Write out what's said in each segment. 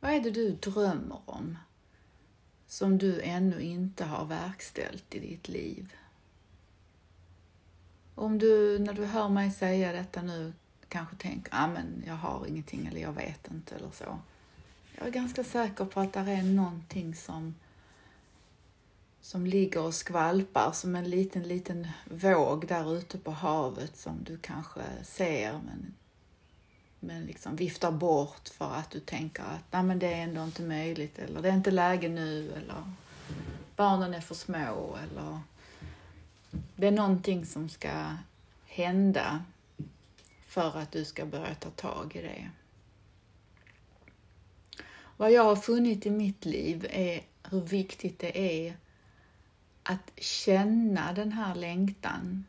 Vad är det du drömmer om som du ännu inte har verkställt i ditt liv? Om du, när du hör mig säga detta nu, kanske tänker ah, men jag har ingenting eller jag vet inte eller så. Jag är ganska säker på att det är någonting som, som ligger och skvalpar som en liten, liten våg där ute på havet som du kanske ser men, men liksom viftar bort för att du tänker att Nej, men det är ändå inte möjligt eller det är inte läge nu eller barnen är för små eller det är någonting som ska hända för att du ska börja ta tag i det. Vad jag har funnit i mitt liv är hur viktigt det är att känna den här längtan.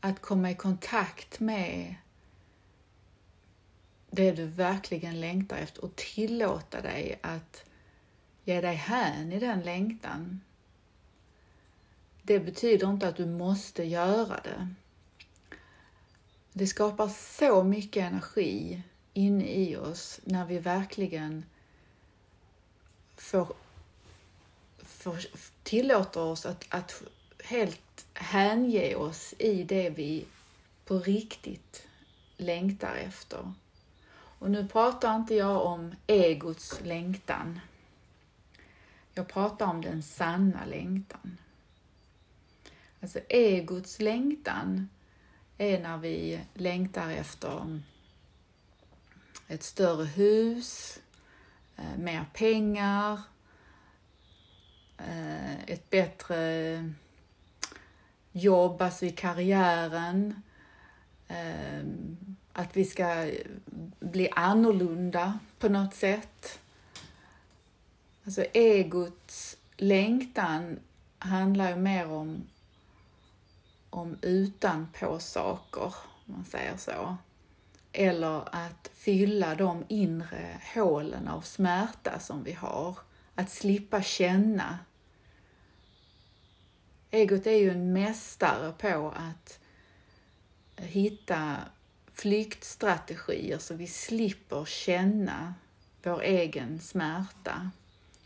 Att komma i kontakt med det du verkligen längtar efter och tillåta dig att ge dig hän i den längtan. Det betyder inte att du måste göra det. Det skapar så mycket energi inne i oss när vi verkligen får, får tillåter oss att, att helt hänge oss i det vi på riktigt längtar efter. Och nu pratar inte jag om egots längtan. Jag pratar om den sanna längtan. Alltså egots längtan är när vi längtar efter mm, ett större hus, eh, mer pengar, eh, ett bättre jobb, alltså i karriären, eh, att vi ska bli annorlunda på något sätt. Alltså egots längtan handlar ju mer om om utanpå saker, om man säger så. Eller att fylla de inre hålen av smärta som vi har. Att slippa känna. Egot är ju en mästare på att hitta flyktstrategier så vi slipper känna vår egen smärta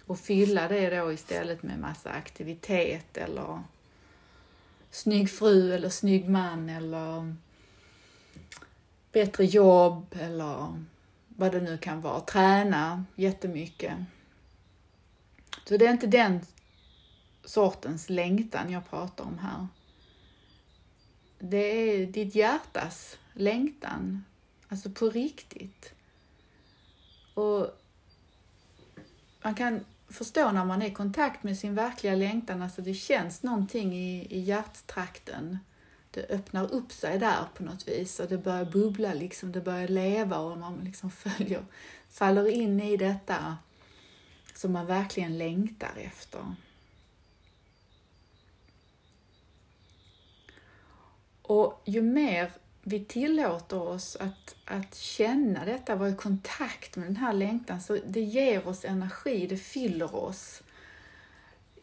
och fylla det då istället med massa aktivitet eller snygg fru eller snygg man eller bättre jobb eller vad det nu kan vara. Träna jättemycket. Så det är inte den sortens längtan jag pratar om här. Det är ditt hjärtas längtan, alltså på riktigt. Och man kan förstå när man är i kontakt med sin verkliga längtan, alltså det känns någonting i, i hjärttrakten. Det öppnar upp sig där på något vis och det börjar bubbla, liksom, det börjar leva och man liksom följer, faller in i detta som man verkligen längtar efter. Och ju mer vi tillåter oss att, att känna detta, vara i kontakt med den här längtan, så det ger oss energi, det fyller oss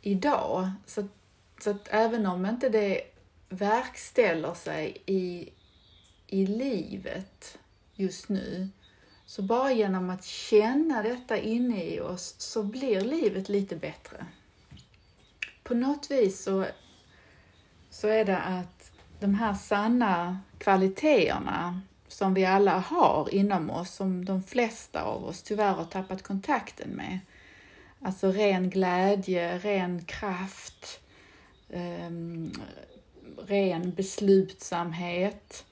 idag. Så, så att även om inte det verkställer sig i, i livet just nu, så bara genom att känna detta inne i oss så blir livet lite bättre. På något vis så, så är det att de här sanna kvaliteterna som vi alla har inom oss, som de flesta av oss tyvärr har tappat kontakten med. Alltså ren glädje, ren kraft, um, ren beslutsamhet,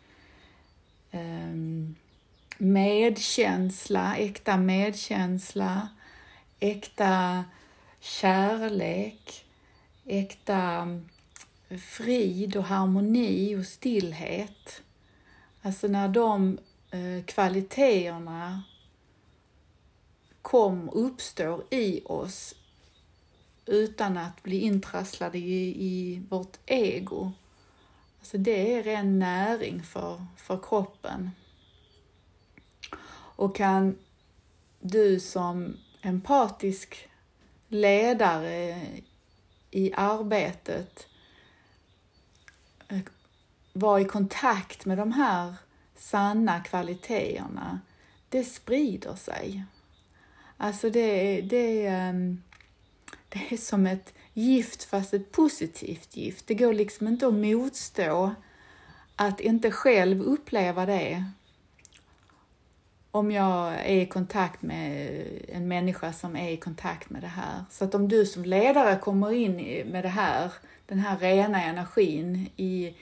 um, medkänsla, äkta medkänsla, äkta kärlek, äkta frid och harmoni och stillhet. Alltså när de eh, kvaliteterna kom och uppstår i oss utan att bli intrasslade i, i vårt ego. Alltså det är ren näring för, för kroppen. Och kan du som empatisk ledare i arbetet vara i kontakt med de här sanna kvaliteterna, det sprider sig. Alltså det, det, ehm, det är som ett gift fast ett positivt gift. Det går liksom inte att motstå att inte själv uppleva det om jag är i kontakt med en människa som är i kontakt med det här. Så att om du som ledare kommer in med det här, den här rena energin i,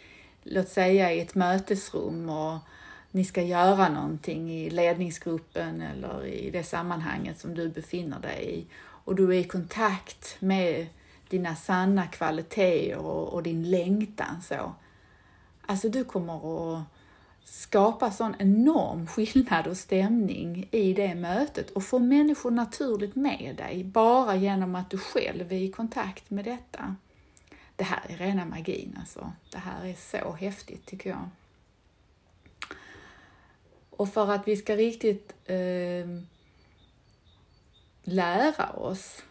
låt säga i ett mötesrum och ni ska göra någonting i ledningsgruppen eller i det sammanhanget som du befinner dig i och du är i kontakt med dina sanna kvaliteter och, och din längtan så. Alltså du kommer att skapa sån enorm skillnad och stämning i det mötet och få människor naturligt med dig bara genom att du själv är i kontakt med detta. Det här är rena magin alltså. Det här är så häftigt tycker jag. Och för att vi ska riktigt eh, lära oss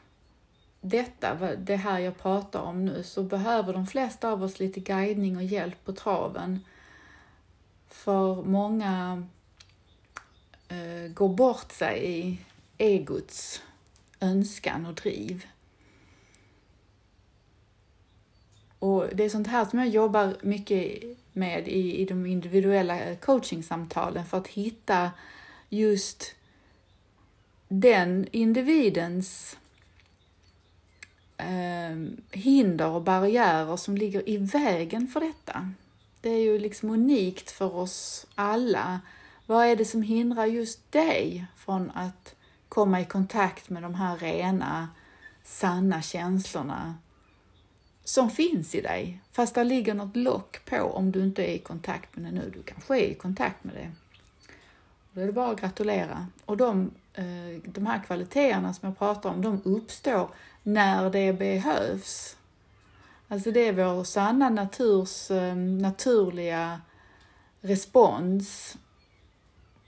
detta, det här jag pratar om nu, så behöver de flesta av oss lite guidning och hjälp på traven. För många eh, går bort sig i egots önskan och driv. Och det är sånt här som jag jobbar mycket med i, i de individuella coachingsamtalen för att hitta just den individens eh, hinder och barriärer som ligger i vägen för detta. Det är ju liksom unikt för oss alla. Vad är det som hindrar just dig från att komma i kontakt med de här rena, sanna känslorna som finns i dig, fast det ligger något lock på om du inte är i kontakt med det nu. Du kanske är i kontakt med det. Då är det bara att gratulera. Och de, eh, de här kvaliteterna som jag pratar om, de uppstår när det behövs. Alltså det är vår sanna naturs eh, naturliga respons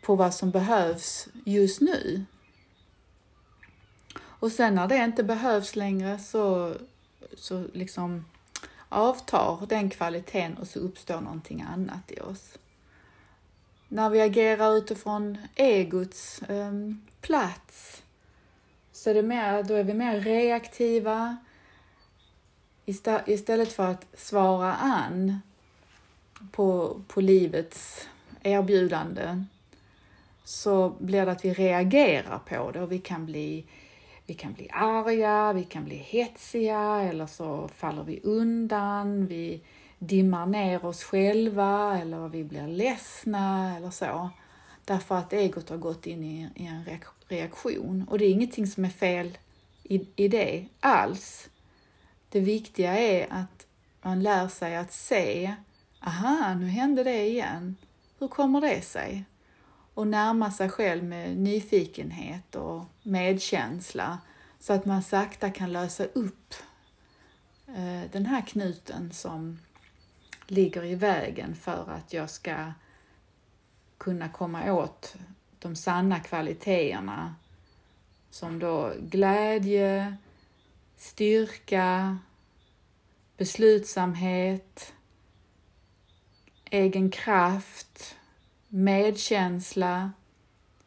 på vad som behövs just nu. Och sen när det inte behövs längre så så liksom avtar den kvaliteten och så uppstår någonting annat i oss. När vi agerar utifrån egots eh, plats så är, det mer, då är vi mer reaktiva istället för att svara an på, på livets erbjudande så blir det att vi reagerar på det och vi kan bli vi kan bli arga, vi kan bli hetsiga eller så faller vi undan, vi dimmar ner oss själva eller vi blir ledsna eller så. Därför att egot har gått in i, i en reaktion. Och det är ingenting som är fel i, i det alls. Det viktiga är att man lär sig att se, aha, nu hände det igen. Hur kommer det sig? Och närma sig själv med nyfikenhet och medkänsla så att man sakta kan lösa upp eh, den här knuten som ligger i vägen för att jag ska kunna komma åt de sanna kvaliteterna som då glädje, styrka, beslutsamhet, egen kraft, medkänsla,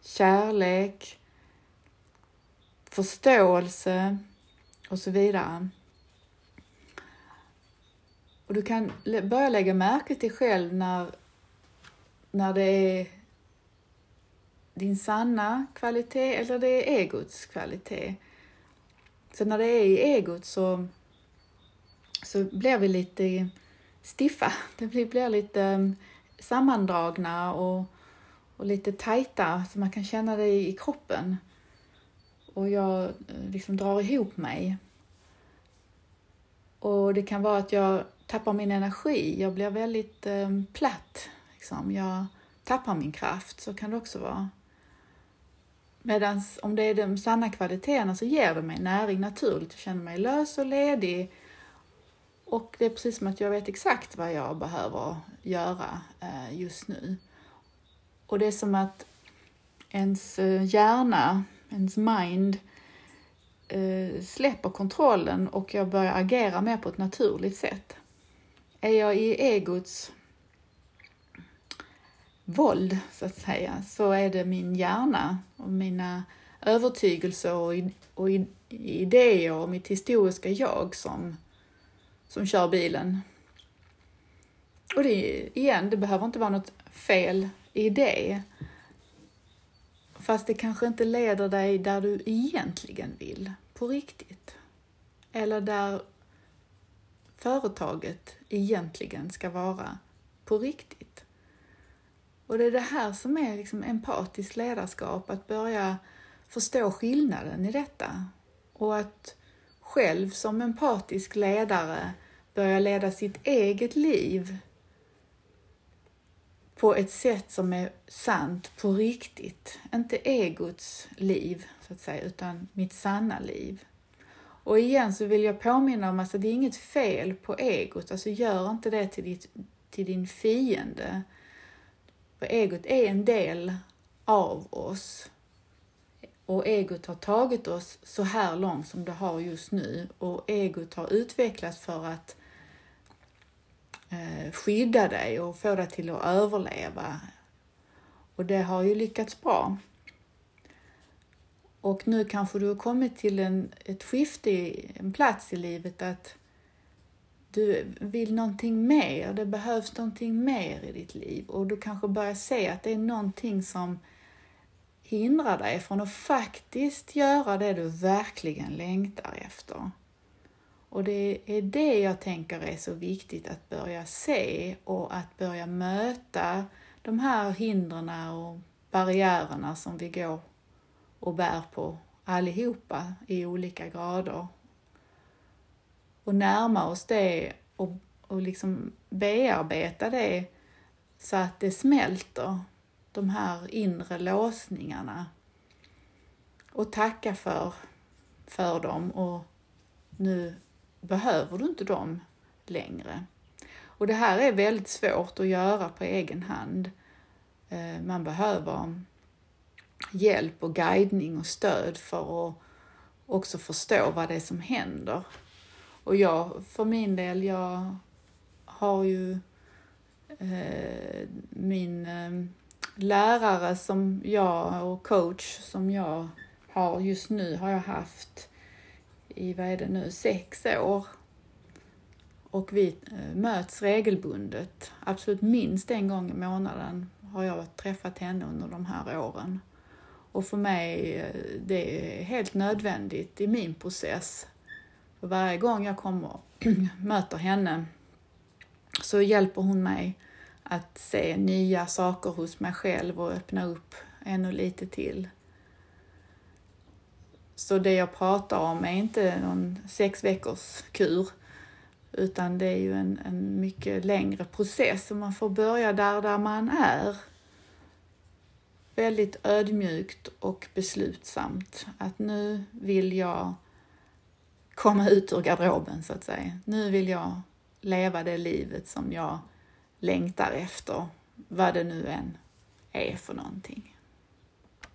kärlek, förståelse och så vidare. Och du kan börja lägga märke till själv när, när det är din sanna kvalitet eller det är egots kvalitet. Så när det är i egot så, så blir vi lite stiffa. Det blir, blir lite sammandragna och, och lite tajta så man kan känna det i kroppen. Och jag eh, liksom drar ihop mig. Och det kan vara att jag tappar min energi, jag blir väldigt eh, platt. Liksom. Jag tappar min kraft, så kan det också vara. Medan om det är de sanna kvaliteterna så ger det mig näring naturligt. Jag känner mig lös och ledig och det är precis som att jag vet exakt vad jag behöver göra eh, just nu. Och det är som att ens eh, hjärna, ens mind, eh, släpper kontrollen och jag börjar agera mer på ett naturligt sätt. Är jag i egots våld, så att säga, så är det min hjärna och mina övertygelser och idéer och mitt historiska jag som, som kör bilen. Och det, igen, det behöver inte vara något fel i det. Fast det kanske inte leder dig där du egentligen vill, på riktigt. Eller där företaget egentligen ska vara på riktigt. Och det är det här som är liksom empatiskt ledarskap, att börja förstå skillnaden i detta och att själv som empatisk ledare börja leda sitt eget liv på ett sätt som är sant på riktigt. Inte egots liv, så att säga, utan mitt sanna liv. Och igen så vill jag påminna om att det är inget fel på egot, alltså gör inte det till, ditt, till din fiende. För egot är en del av oss. Och egot har tagit oss så här långt som det har just nu och egot har utvecklats för att Eh, skydda dig och få dig till att överleva. Och det har ju lyckats bra. Och nu kanske du har kommit till en, ett skifte, en plats i livet att du vill någonting mer, det behövs någonting mer i ditt liv och du kanske börjar se att det är någonting som hindrar dig från att faktiskt göra det du verkligen längtar efter. Och det är det jag tänker är så viktigt att börja se och att börja möta de här hindren och barriärerna som vi går och bär på allihopa i olika grader. Och närma oss det och, och liksom bearbeta det så att det smälter, de här inre låsningarna. Och tacka för, för dem och nu behöver du inte dem längre. Och det här är väldigt svårt att göra på egen hand. Eh, man behöver hjälp och guidning och stöd för att också förstå vad det är som händer. Och jag för min del, jag har ju eh, min eh, lärare som jag och coach som jag har just nu har jag haft i, vad är det nu, sex år. Och vi eh, möts regelbundet, absolut minst en gång i månaden har jag träffat henne under de här åren. Och för mig, eh, det är helt nödvändigt i min process. För varje gång jag kommer möter henne så hjälper hon mig att se nya saker hos mig själv och öppna upp ännu lite till. Så det jag pratar om är inte någon sex veckors kur utan det är ju en, en mycket längre process och man får börja där, där man är. Väldigt ödmjukt och beslutsamt att nu vill jag komma ut ur garderoben så att säga. Nu vill jag leva det livet som jag längtar efter, vad det nu än är för någonting.